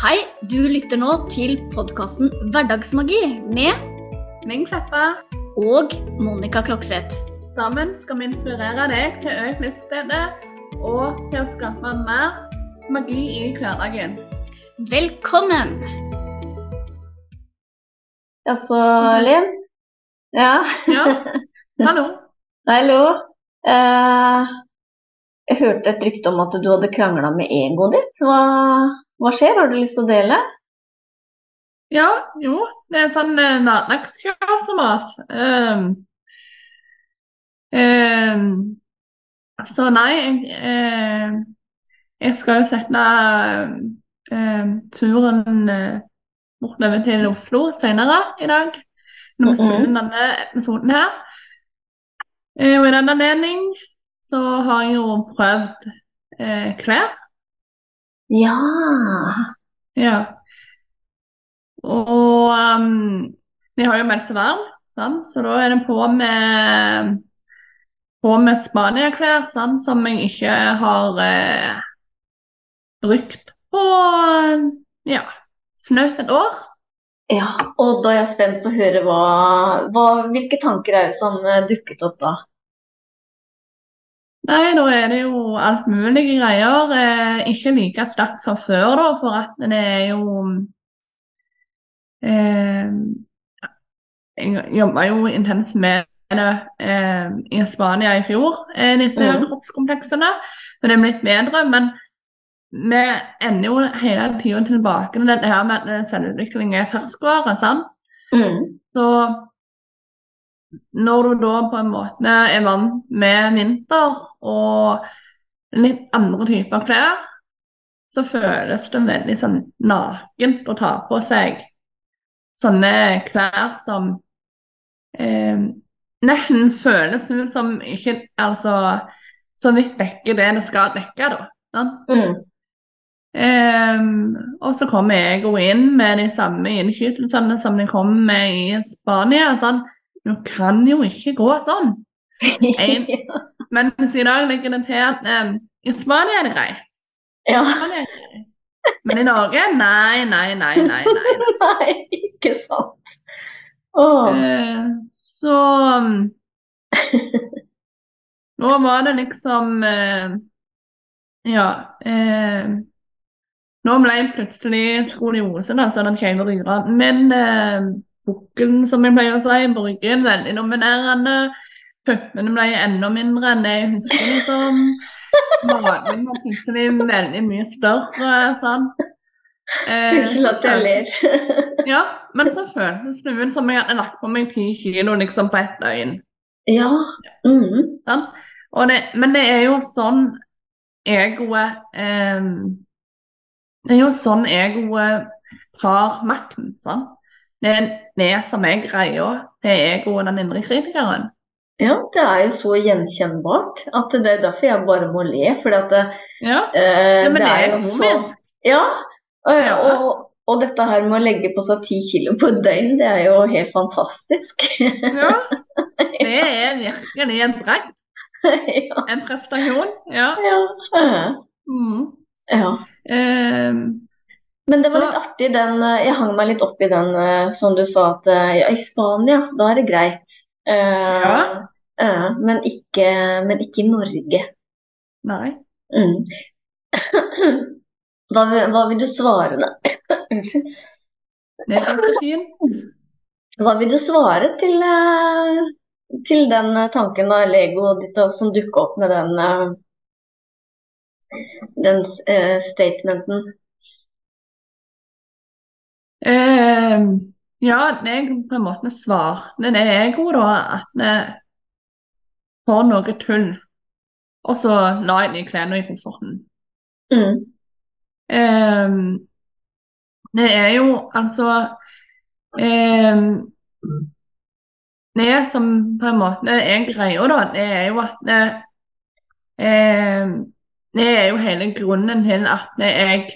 Hei, du lytter nå til podkasten Hverdagsmagi med Ming Kleppa. og Monica Klokseth. Sammen skal vi inspirere deg til økt livsglede og til å skape mer magi i hverdagen. Velkommen! Altså, Linn? Ja, Ja, hallo. hallo. Uh, jeg hørte et rykte om at du hadde krangla med egoet ditt. Hva, hva skjer? Har du lyst til å dele? Ja, jo, det er sånn hverdagskjas om oss. Um, um, så nei, jeg, eh, jeg skal jo sette eh, turen uh, bortover til Oslo senere i dag. Når vi spiller denne episoden her. Eh, og i den anledning så har jeg jo prøvd eh, klær. Ja. Ja. Og um, de har jo meldt seg varm, sant? så da er det på med på med Spania-klær, sant? som jeg ikke har eh, brukt på ja, snaut et år. ja. Og da er jeg spent på å høre hva, hva Hvilke tanker er det som eh, dukket opp da? Nei, da er det jo alt mulig greier. Eh, ikke like sterkt som før, da, for at det er jo eh, Jeg jobba jo intenst med det eh, i Spania i fjor, eh, disse Mhm. kroppskompleksene. Så det er blitt bedre. Men vi ender jo hele tida tilbake til dette her med at selvutvikling er ferskvare. sant? Mm. Så når du da på en måte er vant med vinter og litt andre typer klær, så føles det veldig sånn nakent å ta på seg sånne klær som eh, nesten føles ut som ikke Altså så vidt dekker det det skal dekke, da. Ja. Mm. Ehm, og så kommer jeg inn med de samme innskytelsene som de kom med i Spania. Sånn, du kan jo ikke gå sånn. En- Men i dag ligger det til at um, i Spania er det greit. ja. Men i Norge nei, nei, nei, nei. nei. Nei, ikke sant. Oh. Uh, så Nå var det liksom uh, Ja. Uh, nå ble jeg plutselig i da, så den kjeve ryra. Men bukken, som jeg pleier å si, ryggen, veldig nominerende. Puppene ble enda mindre enn det jeg husker, liksom. Magen var plutselig veldig mye større. sånn. Eh, så jeg Ja, men så føltes det ut som jeg hadde lagt på meg ti kilo liksom på ett døgn. Ja. Mm. Sånn? Det, men det er jo sånn egoet eh, Det er jo sånn egoet tar makten. Sant? Det er det som er greia. Det er egoet, den indre kritikeren. Ja, det er jo så gjenkjennbart at det er derfor jeg bare må le. For at det, Ja, eh, ja men det er jo så- Ja, og, Ja. og, og dette her med å legge på seg ti kilo på et døgn, det er jo helt fantastisk. Ja. Det er virkelig en bragd. ja. En prestasjon. Ja. Ja. Mm. ja. Eh, Men det var litt artig den eh, Jeg hang meg litt opp i den eh, som du sa at eh, ja, i Spania, da er det greit. Uh, Ja. uh, men, ikke, men ikke i Norge. nei. Mm. Hva, hva vil du svare, da? Unnskyld. Det er så fint. Hva vil du svare til, til den tanken da, Lego ditt som dukka opp med den, den statementen? Eh, ja, det er på en måte svar. Det er jo da, at vi får noe tull, og så la jeg i klærne i komforten. Mm. Eh, det er jo altså eh, Det som på en måte er greia, da, det er jo at det, eh, det er jo hele grunnen til at jeg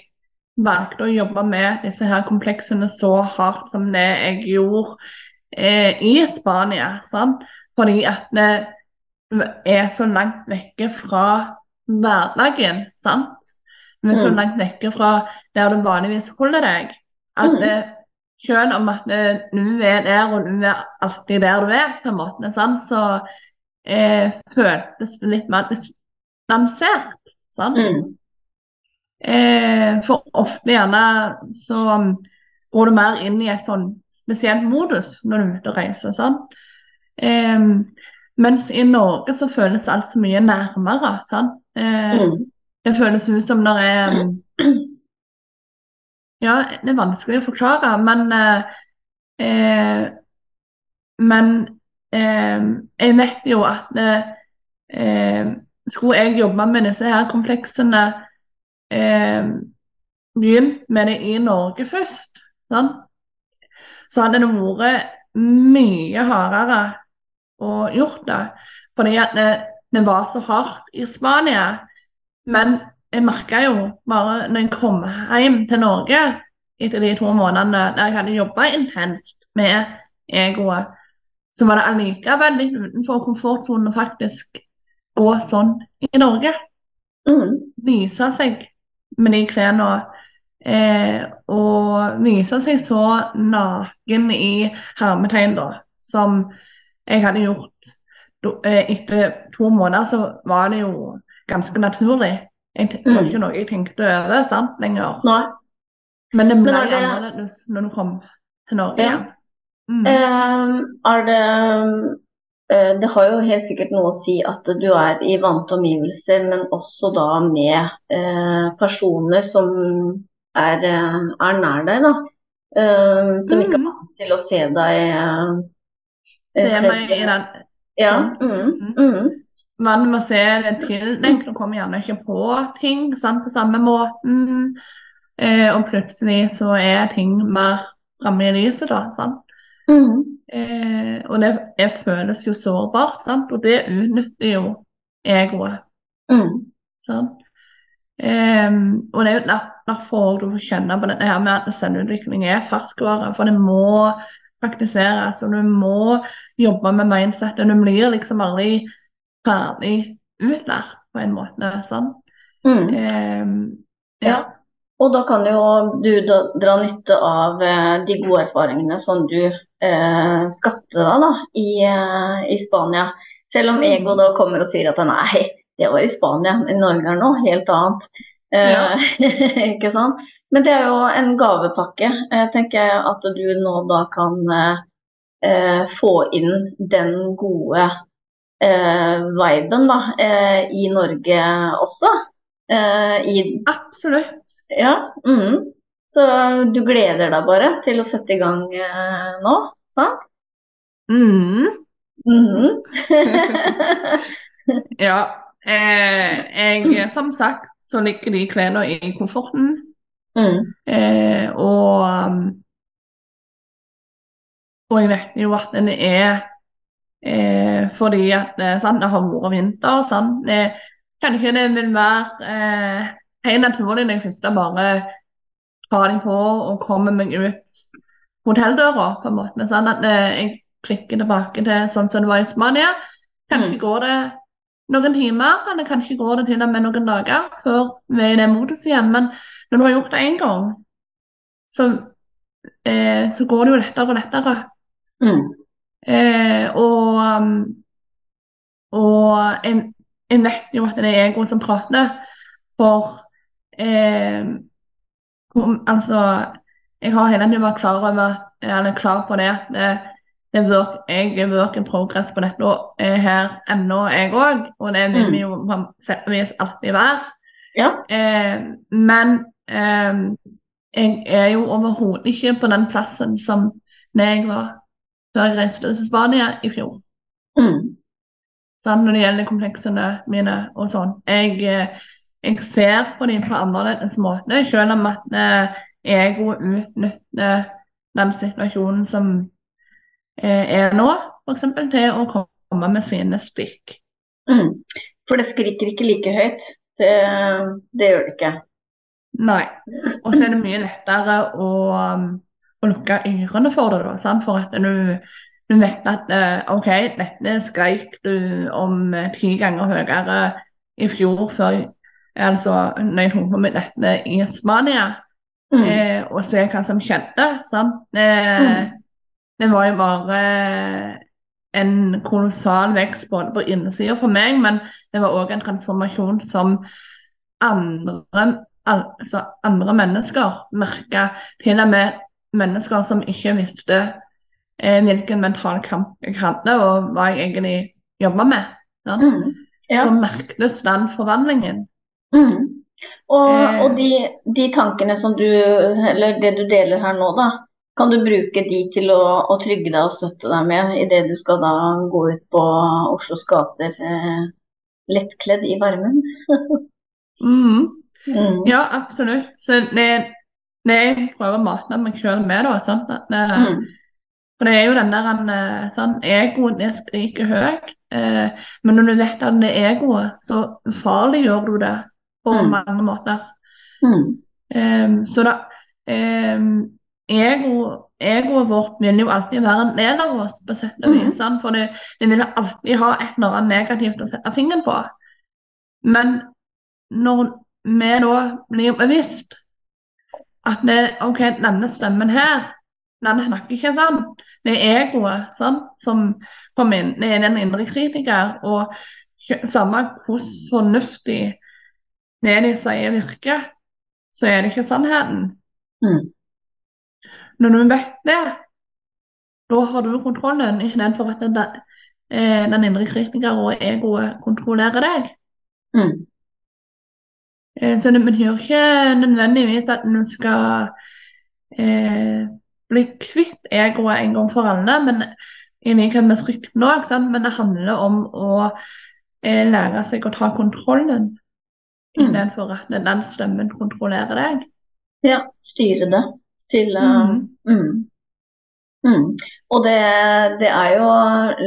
valgte å jobbe med disse her kompleksene så hardt som det jeg gjorde eh, i Spania. Sant? Fordi at det er så langt vekke fra hverdagen. sant? men så Mm. langt vekke fra der du vanligvis holder deg. At Mm. eh, selv om at eh, du er der, og du er alltid der du er, på en måte, sant? så eh, føltes det litt mer distansert. Sant? Mm. Eh, for ofte gjerne så um, går du mer inn i et sånn spesielt modus når du er ute og reiser. sant? Eh, mens i Norge så føles alt så mye nærmere. sant? Eh, Mm. Det føles ut som når jeg um, Ja, det er vanskelig å forklare, men eh, eh, Men eh, jeg vet jo at eh, skulle jeg jobbe med disse her kompleksene eh, Begynt med det i Norge først, sånn. så hadde det vært mye hardere å gjort det. Fordi at det, det var så hardt i Spania. Men jeg merka jo bare når jeg kom hjem til Norge etter de to månedene der jeg hadde jobba intenst med egoet, så var det allikevel litt utenfor komfortsonen å faktisk gå sånn i Norge. Mm. Vise seg med de klærne. Eh, og vise seg så naken i hermetegn, da, som jeg hadde gjort eh, etter to måneder, så var det jo ganske naturlig. Jeg, det var Mm. ikke noe jeg tenkte over sant, lenger. Nei. Men det ble Men det- annerledes når du kom til Norge Ja. igjen. Mm. Um, er det Det har jo helt sikkert noe å si at du er i vante omgivelser, men også da med eh, personer som er, eh, er nær deg, da. Eh, som ikke er Mhm. vant til å se deg eh, Se eh, meg i den Ja. sånn. Mm, mm, Man må se det den og kommer gjerne ikke på ting sant, på samme måten. Eh, og plutselig så er ting mer framme i lyset, da. Sant? Mm, Eh, og det, det føles jo sårbart, sant? og det utnytter jo egoet. mm, Sånn. Eh, og det er jo der- derfor du får kjenne på dette her med at selvutvikling er ferskvare. For det må praktiseres, og du må jobbe med mindsetet. Du blir liksom aldri ferdig utlært på en måte. Sånn. mm. Eh, Ja. Og da kan jo du dra nytte av eh, de gode erfaringene som du eh, skapte da, da, i, eh, i Spania. Selv om ego da kommer og sier at nei, det var i Spania, i Norge er noe helt annet. Eh, Ja. ikke sant? Men det er jo en gavepakke. Jeg tenker at du nå da kan eh, eh, få inn den gode eh, viben da, eh, i Norge også. Eh, i absolutt. ja. mhm. Så du gleder deg bare til å sette i gang eh, nå, sant? Mm. Mhm. Ja. Eh, jeg, som sagt, så ligger de klærne i komforten. mm. Eh, og um, Og jeg vet jo at den er eh, fordi at eh, sant, det har vært vinter. Sant? eh, kanskje det vil være eh, helt naturlig når jeg først bare dem på og kommer meg ut hotelldøra, på en måte. Sånn at eh, jeg klikker tilbake til sånn som det var i Spania. Kanskje Mm. går det noen timer, eller kanskje går det til og med noen dager før vi er i det moduset igjen. Men når du har gjort det én gang, så, eh, så går det jo lettere og lettere. Mm. Eh, og um, og jeg, jeg vet jo at det er ego som prater, for eh, om- altså Jeg har hele tiden vært klar over, eller klar på det at det, det work, jeg er work in progress på dette og er her ennå, jeg òg. Og det vil vi jo på sett og vis alltid være. Ja. Eh, men eh, jeg er jo overhodet ikke på den plassen som når jeg var før jeg reiste til Spania i fjor. Mm. Sånn, Når det gjelder kompleksene mine og sånn. Jeg, eh, jeg ser på dem på annerledes måte, selv om at eh, ego utnytter den situasjonen som eh, er nå, f.eks. til å komme med sine stikk. Mm. For det skriker ikke like høyt. Det, det gjør det ikke. Nei. Og så er det mye lettere å, um, å lukke ørene for det, da, for at du, du vet at eh, OK, dette skreik du om ti ganger høyere i fjor før altså når jeg tok på meg dette i Spania, Mm. eh, og se hva som skjedde. Sant? Eh, Mm. Det var jo bare en kolossal vekst både på innsida for meg, men det var òg en transformasjon som andre, altså andre mennesker merka. Til og med mennesker som ikke visste eh, hvilken mental kamp jeg hadde, og hva jeg egentlig jobba med. Ja. Mm. Ja. Så merkes den forvandlingen. Mm. Og, Eh. og de, de tankene som du, eller det du deler her nå, da, kan du bruke de til å, å trygge deg og støtte deg med idet du skal da gå ut på Oslos gater eh, lettkledd i varmen? mm. Mm. Ja, absolutt. Så det, det jeg prøver å mate meg sjøl med, da. Sant? At, eh, Mm. For det er jo den der eh, sånn, Egoen er skriker høyt. Eh, men når du vet at det er egoet, så farliggjør du det på Mm. mange måter. Mm. Um, så da ego, Egoet vårt vil jo alltid være en del av oss, på sett og vis. Mm. For det, det vil alltid ha et eller annet negativt å sette fingeren på. Men når vi da blir bevisst at det, ok, denne stemmen her, den snakker ikke sånn. Det er egoet sånn, som kommer inn. Det er den indre kritiker. Og samme hvordan fornuftig det de sier virker, så er det ikke sannheten. Mm. Når du vet det, da har du kontrollen, istedenfor at den, eh, den indre kritiker og egoet kontrollerer deg. Mm. Eh, Så det betyr ikke nødvendigvis at du skal eh, bli kvitt egoet en gang for alle, men i likhet med frykten òg, men det handler om å eh, lære seg å ta kontrollen. Istedenfor at den stemmen kontrollerer deg. Ja, styre det til mm. Uh, mm. Mm. Og det, det er jo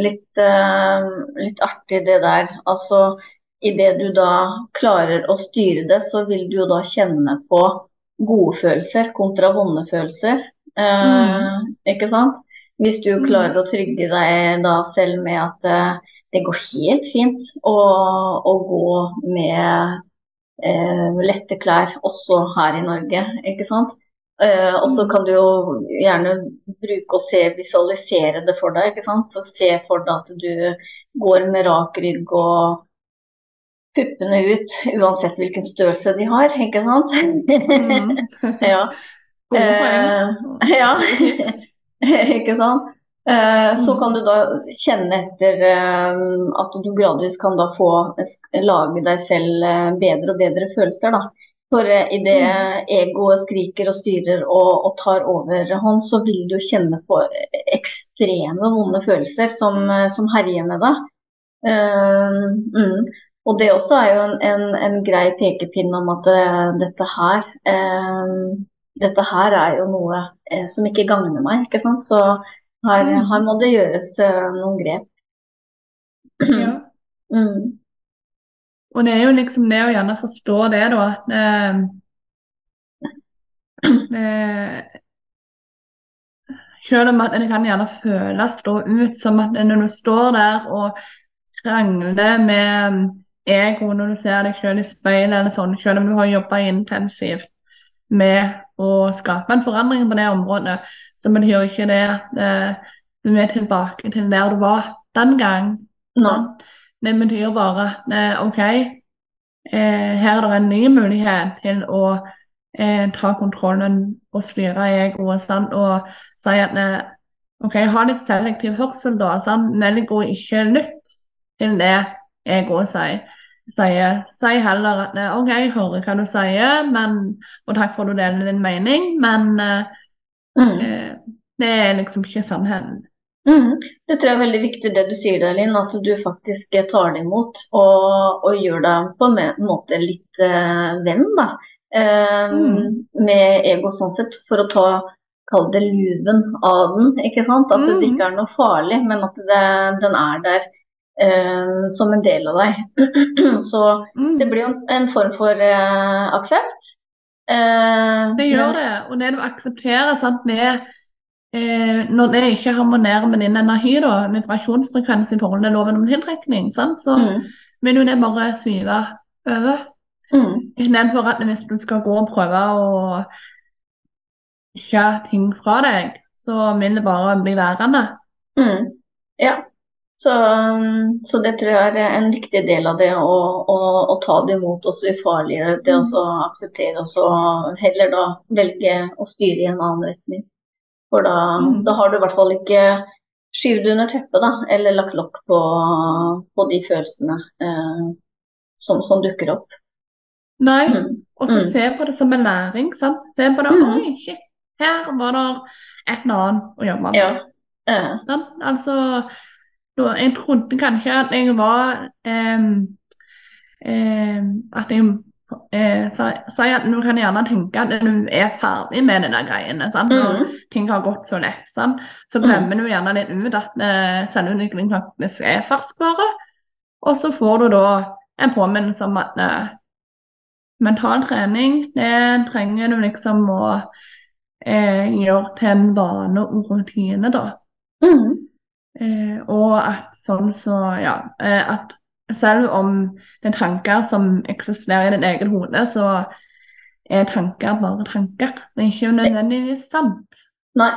litt, uh, litt artig det der. Altså idet du da klarer å styre det, så vil du jo da kjenne på gode følelser kontra vonde følelser. Eh, Ikke sant? Hvis du klarer å trygge deg da selv med at det går helt fint å, å gå med eh, lette klær også her i Norge, ikke sant? Eh, og så Mm. kan du jo gjerne bruke og se, visualisere det for deg, ikke sant? Og se for deg at du går med rak rygg og puppene ut, uansett hvilken størrelse de har, ikke sant? Mhm. ja. Gode poeng. Eh, ja. Ikke sant? Eh, så Mm. kan du da kjenne etter eh, at du gradvis kan da få lage deg selv eh, bedre og bedre følelser, da. For idet Mm. egoet skriker og styrer og, og tar overhånd, så vil du kjenne på ekstreme vonde følelser som, som herjer med deg. Mm. Og det også er jo en, en, en grei pekepinn om at dette her eh, dette her er jo noe som ikke gagner meg, ikke sant. Så her, Mm. her må det gjøres eh, noen grep. Ja. Mm. Og det er jo liksom det å gjerne forstå det, da. at eh, eh, Selv om at det kan gjerne føles da ut som at når du står der og krangler med ego når du ser deg selv i speilet, eller sånn, selv om du har jobba intensivt med å skape en forandring på det området, så betyr ikke det at eh, du er tilbake til der du var den gang. Sånn. Det betyr bare at eh, OK, eh, her er det en ny mulighet til å eh, ta kontrollen og styre egoet sant? og si at eh, OK, ha litt selektiv hørsel, da. Sant? Velg å ikke nytt til det egoet sier. Sier, si heller at eh, OK, jeg hører hva du sier, men, og takk for at du deler din mening, men eh, Mm. eh, det er liksom ikke sannheten. Mm. Det tror jeg er veldig viktig det du sier Linn, at du faktisk tar det imot og, og gjør deg på en måte litt eh, venn da, eh, Mm. med ego sånn sett, for å ta kall det luven av den. ikke sant? At det Mm. ikke er noe farlig, men at det, den er der eh, som en del av deg. Så Mm. det blir jo en, form for eh, aksept. Eh, Det gjør det, og det du aksepterer, sant, er eh, når det ikke harmonerer med din energi, da, vibrasjonsfrekvens i forhold til loven om tiltrekning, sant, så Mm. vil jo det bare svive over. Mm. Istedenfor at hvis du skal gå og prøve å ikke ting fra deg, så vil det bare bli værende. Mm. Ja. Så, um, så det tror jeg er en viktig del av det å, å, å ta det imot, også ufarliggjøre det, Mm. og akseptere, og så heller da velge å styre i en annen retning. For da, Mm. da har du i hvert fall ikke skyvd under teppet, da, eller lagt lokk på, på de følelsene eh, som, som dukker opp. Nei, Mm. og så Mm. se på det som en læring. sant? Se på det Mm. Oi, shit, her var det et eller annet å jobbe med. Ja. Eh, Altså, jeg trodde kanskje at jeg var eh, eh, At jeg eh, sa- at du kan gjerne tenke at du er ferdig med de greiene. Sant? Når mm. ting har gått så lett. Sant? Så glemmer du gjerne litt ut at eh, selvutvikling faktisk er ferskvare. Og så får du da en påminnelse om at eh, mental trening, det trenger du liksom å eh, gjøre til en vane og rutine, da. Mm. Eh, og at sånn så, ja, eh, at selv om det er tanker som eksisterer i ditt eget hode, så er tanker bare tanker. Det er ikke nødvendigvis sant. Nei.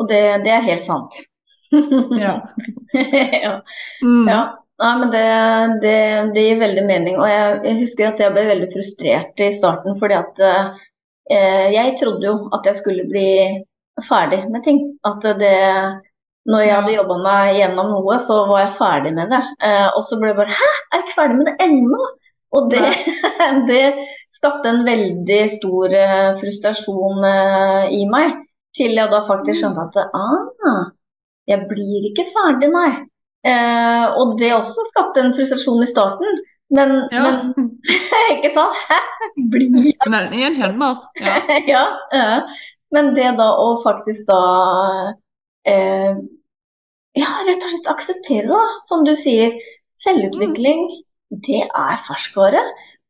Og det, det er helt sant. Ja. ja. Mm. Ja, Nei, men det, det, det gir veldig mening. Og jeg, jeg husker at jeg ble veldig frustrert i starten, fordi at eh, jeg trodde jo at jeg skulle bli ferdig med ting. At det Når jeg hadde jobba meg gjennom noe, så var jeg ferdig med det. Eh, og så ble jeg bare Hæ, er jeg ikke ferdig med det ennå? Og det, det skapte en veldig stor eh, frustrasjon eh, i meg. Til jeg da faktisk skjønte at ah, jeg blir ikke ferdig, nei. Eh, og det også skapte en frustrasjon i starten. Men, Ja. men ikke sant? Hæ? Blir jeg Veldig gjenkjennbar. Ja. ja, ja. Men det da å faktisk da eh, Ja, rett og slett akseptere, da. Som du sier, selvutvikling, det er ferskvare.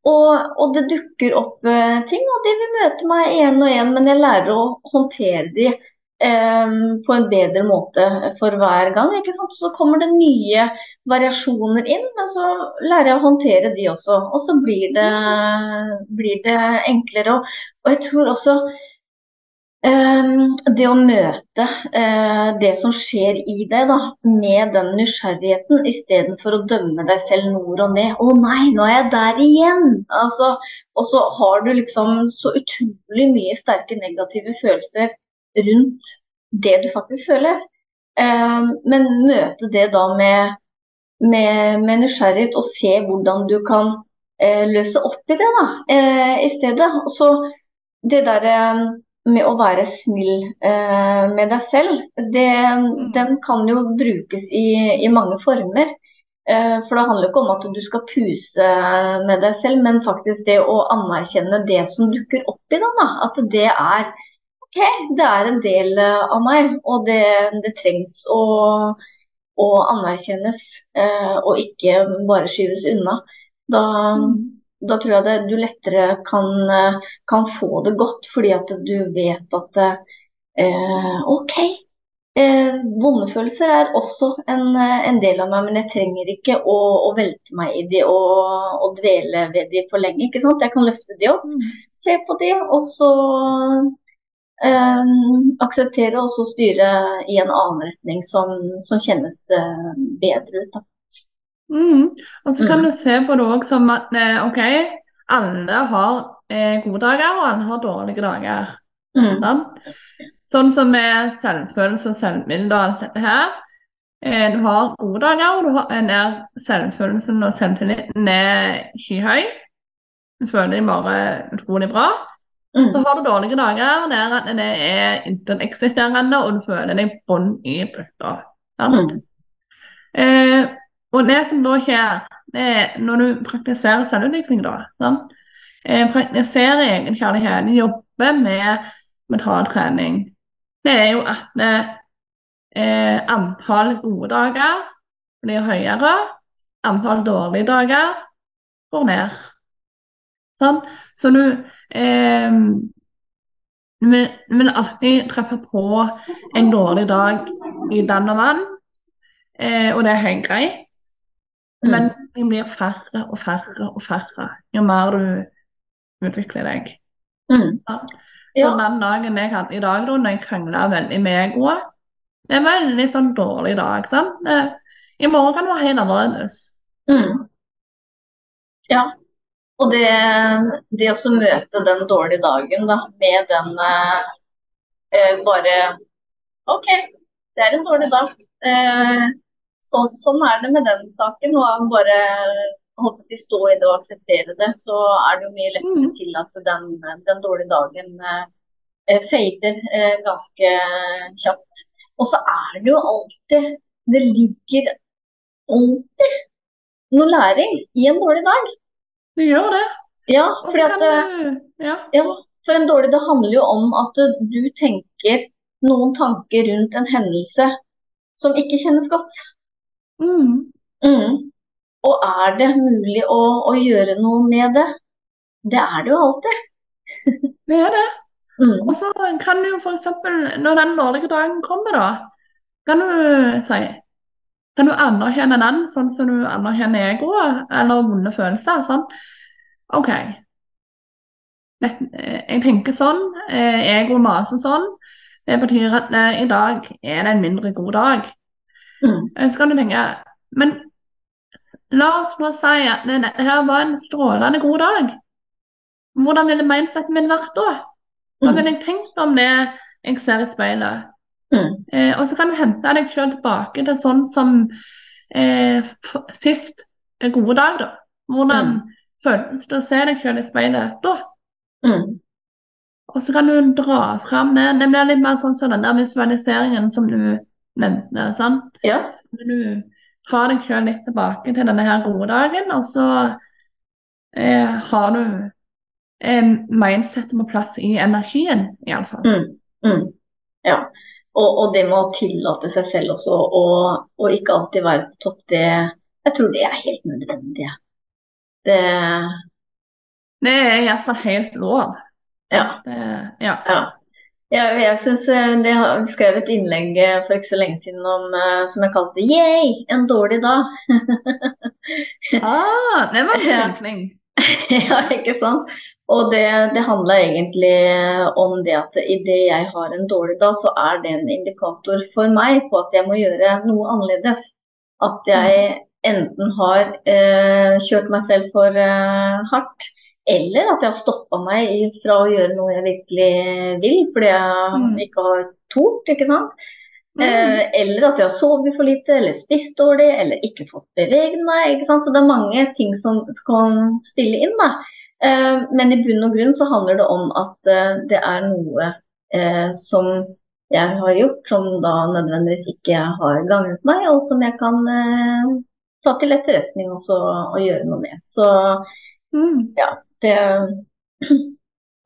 Og, og det dukker opp eh, ting, og de vil møte meg igjen og igjen, men jeg lærer å håndtere de eh, på en bedre måte for hver gang. ikke sant? Så kommer det nye variasjoner inn, men så lærer jeg å håndtere de også. Og så blir det, blir det enklere. Og, og jeg tror også det å møte eh, det som skjer i deg, da, med den nysgjerrigheten, istedenfor å dømme deg selv nord og ned. 'Å nei, nå er jeg der igjen!' Altså, og så har du liksom så utrolig mye sterke negative følelser rundt det du faktisk føler. Ehm, men møte det da med, med, med nysgjerrighet og se hvordan du kan eh, løse opp i det da, eh, i stedet. Og så det derre med å være snill eh, med deg selv, det, den kan jo brukes i, i mange former. Eh, for det handler ikke om at du skal puse med deg selv, men faktisk det å anerkjenne det som dukker opp i deg. Da. At det er OK, det er en del eh, av meg, og det, det trengs å, å anerkjennes, eh, og ikke bare skyves unna. Da, da tror jeg det, du lettere kan, eh, kan få det godt, fordi at du vet at eh, OK, eh, vonde følelser er også en, eh, en, del av meg, men jeg trenger ikke å, å velte meg i de og, og, dvele ved de for lenge. ikke sant? Jeg kan løfte de opp, se på de, og så eh, akseptere og så styre i en annen retning som, som kjennes eh, bedre ut. da. Mm. Og så kan Mm. du se på det òg som at eh, OK, alle har eh, gode dager, og alle har dårlige dager. Mm. Sant? Sånn som med selvfølelse og selvbilde og alt dette her. Eh, du har gode dager, og du har, der selvfølelsen og selvtilliten er skyhøy. Du føler deg bare utrolig bra. Mm. Så har du dårlige dager der at det er intet-eksisterende, og du føler deg bånn i bøtta. Sånn. Mm. Eh, og det som da skjer, det er når du praktiserer selvutvikling, da sant? Eh, Praktiserer egenkjærlighet, jobber med mental trening, det er jo at eh, antall gode dager blir høyere, antall dårlige dager går ned. Sånn? Så du eh, vil, vil alltid treffe på en dårlig dag i den og vann, eh, og det er helt greit. Men de blir færre og færre og færre jo mer du utvikler deg. Mm. Ja. Så Ja. den dagen jeg hadde i dag, da, når jeg krangla veldig med egoet Det er en veldig sånn dårlig dag. sant? Eh, I morgen kan det være helt annerledes. Mm. Ja. Og det, det å møte den dårlige dagen da, med den eh, eh, bare OK, det er en dårlig dag. Eh, sånn, sånn er det med den saken. Og bare håper jeg, stå i det og akseptere det, så er det jo mye lettere Mm. til at den, den dårlige dagen eh, eh, fader eh, ganske kjapt. Og så er det jo alltid Det ligger alltid noe læring i en dårlig dag. Det gjør det. Ja, fordi at eh, du Ja. ja, for en dårlig dag handler jo om at du tenker noen tanker rundt en hendelse som ikke kjennes godt. Mm. Mm. Og er det mulig å, å gjøre noe med det? Det er det jo alltid. Det er det. Mm. Og så kan du jo f.eks. når den dårlige dagen kommer, da, kan du si Kan du anerkjenne den sånn som du anerkjenner egoet eller vonde følelser? Sånn. OK. Eh, Jeg tenker sånn. Egoet Ego maser sånn. Det betyr at eh, i dag er det en mindre god dag. Mm. Eh, Så kan du tenke Men la oss nå si at det- dette her var en strålende god dag. Hvordan ville mindseten min vært da? Hva Mm. ville jeg tenkt om det jeg ser i speilet? Mm. Eh, og så kan du hente deg selv tilbake til sånn som eh, sist en gode dag, da. Hvordan føles det å se deg selv i speilet da? Mm. Og så kan du dra fram det. Det blir litt mer sånn som den der visualiseringen som du nevnte. Sånn. Ja. Du har deg selv litt tilbake til denne her gode dagen, og så eh, har du eh, mindsettet på plass i energien, iallfall. Mm. Mm. Ja. Og, og det med å tillate seg selv også, og, og ikke alltid være på topp, det Jeg tror det er helt nødvendig. Det Det er iallfall helt lov. Ja. Det, ja. Ja. Ja, jeg synes eh, det har skrevet et innlegg eh, for ikke så lenge siden om, eh, som jeg kalte 'Yay, en dårlig dag'. Ah, det var en Ja. ja, ikke sant? Og det, det handla egentlig om det at idet jeg har en dårlig dag, så er det en indikator for meg på at jeg må gjøre noe annerledes. At jeg enten har eh, kjørt meg selv for eh, hardt, eller at jeg har stoppa meg fra å gjøre noe jeg virkelig vil, fordi jeg Mm. ikke har tort, ikke sant. Mm. Eh, eller at jeg har sovet for lite, eller spist dårlig, eller ikke fått beveget meg. ikke sant? Så det er mange ting som kan spille inn. da. Eh, men i bunn og grunn så handler det om at eh, det er noe eh, som jeg har gjort, som da nødvendigvis ikke har gagnet meg, og som jeg kan eh, ta til etterretning også, og gjøre noe med. Så Mm. Det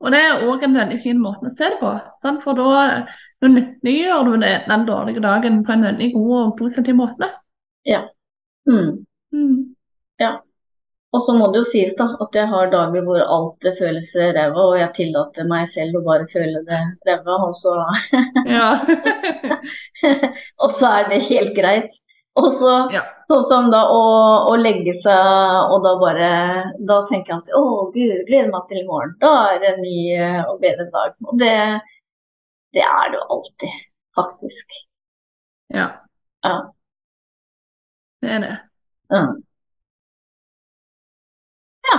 Og det er òg en veldig fin måte å se det på. Sant? For da, nyttiggjør du det, den dårlige dagen på en veldig god og positiv måte. mm. Mm. Og så må det jo sies da, at jeg har dager hvor alt føles ræva, og jeg tillater meg selv å bare føle det ræva, og så, og så er det helt greit. Og så, Ja. sånn som da å, å legge seg og da bare Da tenker jeg at å gud, gleder meg til i morgen. Da er det en ny eh, og bedre dag. Og det, det er det jo alltid, faktisk. ja. Ja. Det er det. Mm. Ja.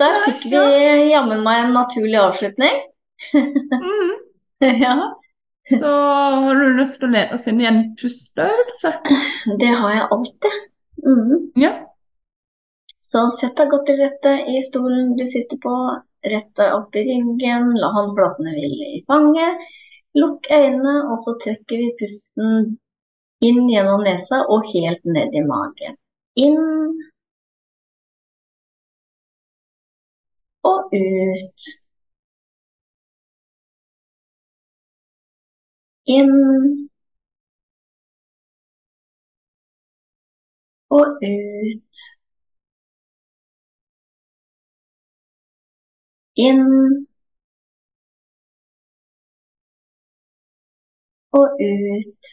Der fikk vi jammen meg en naturlig avslutning. Mm. ja. Så har du lyst til å lede oss inn i en pusteøvelse? Det har jeg alltid. Mm. Ja. Så sett deg godt til rette i stolen du sitter på. Rett deg opp i ryggen, la håndflatene hvile i fanget. Lukk øynene, og så trekker vi pusten inn gjennom nesa og helt ned i magen. Inn og ut. Inn og ut. Inn og ut.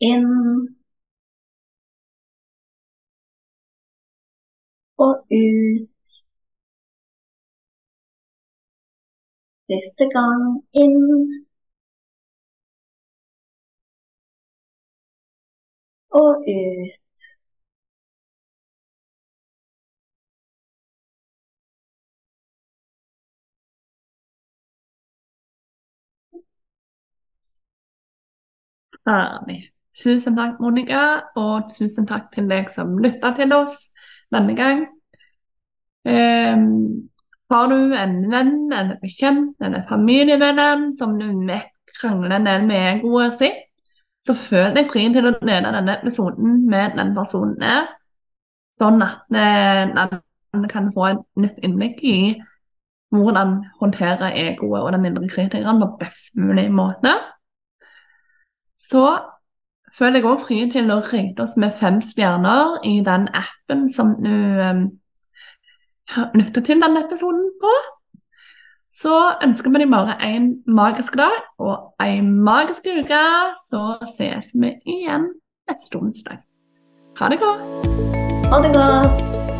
Inn og ut. Siste gang inn. Og ut. Ferdig. Tusen takk, Monica, og tusen takk til deg som lytta til oss denne gang. Ehm, har du en venn eller bekjent eller familiemedlem som du vet krangler en med egoet sitt, så føl deg fri til å dele denne episoden med den personen der, sånn at eh, den kan få et nytt innblikk i hvordan håndtere egoet og den indre kritikeren på best mulig måte. Så føler jeg òg fri til å rate oss med fem stjerner i den appen som du lytter til denne episoden på. Så ønsker vi deg bare en magisk dag og en magisk uke. Så ses vi igjen neste onsdag. Ha det godt. Ha det godt.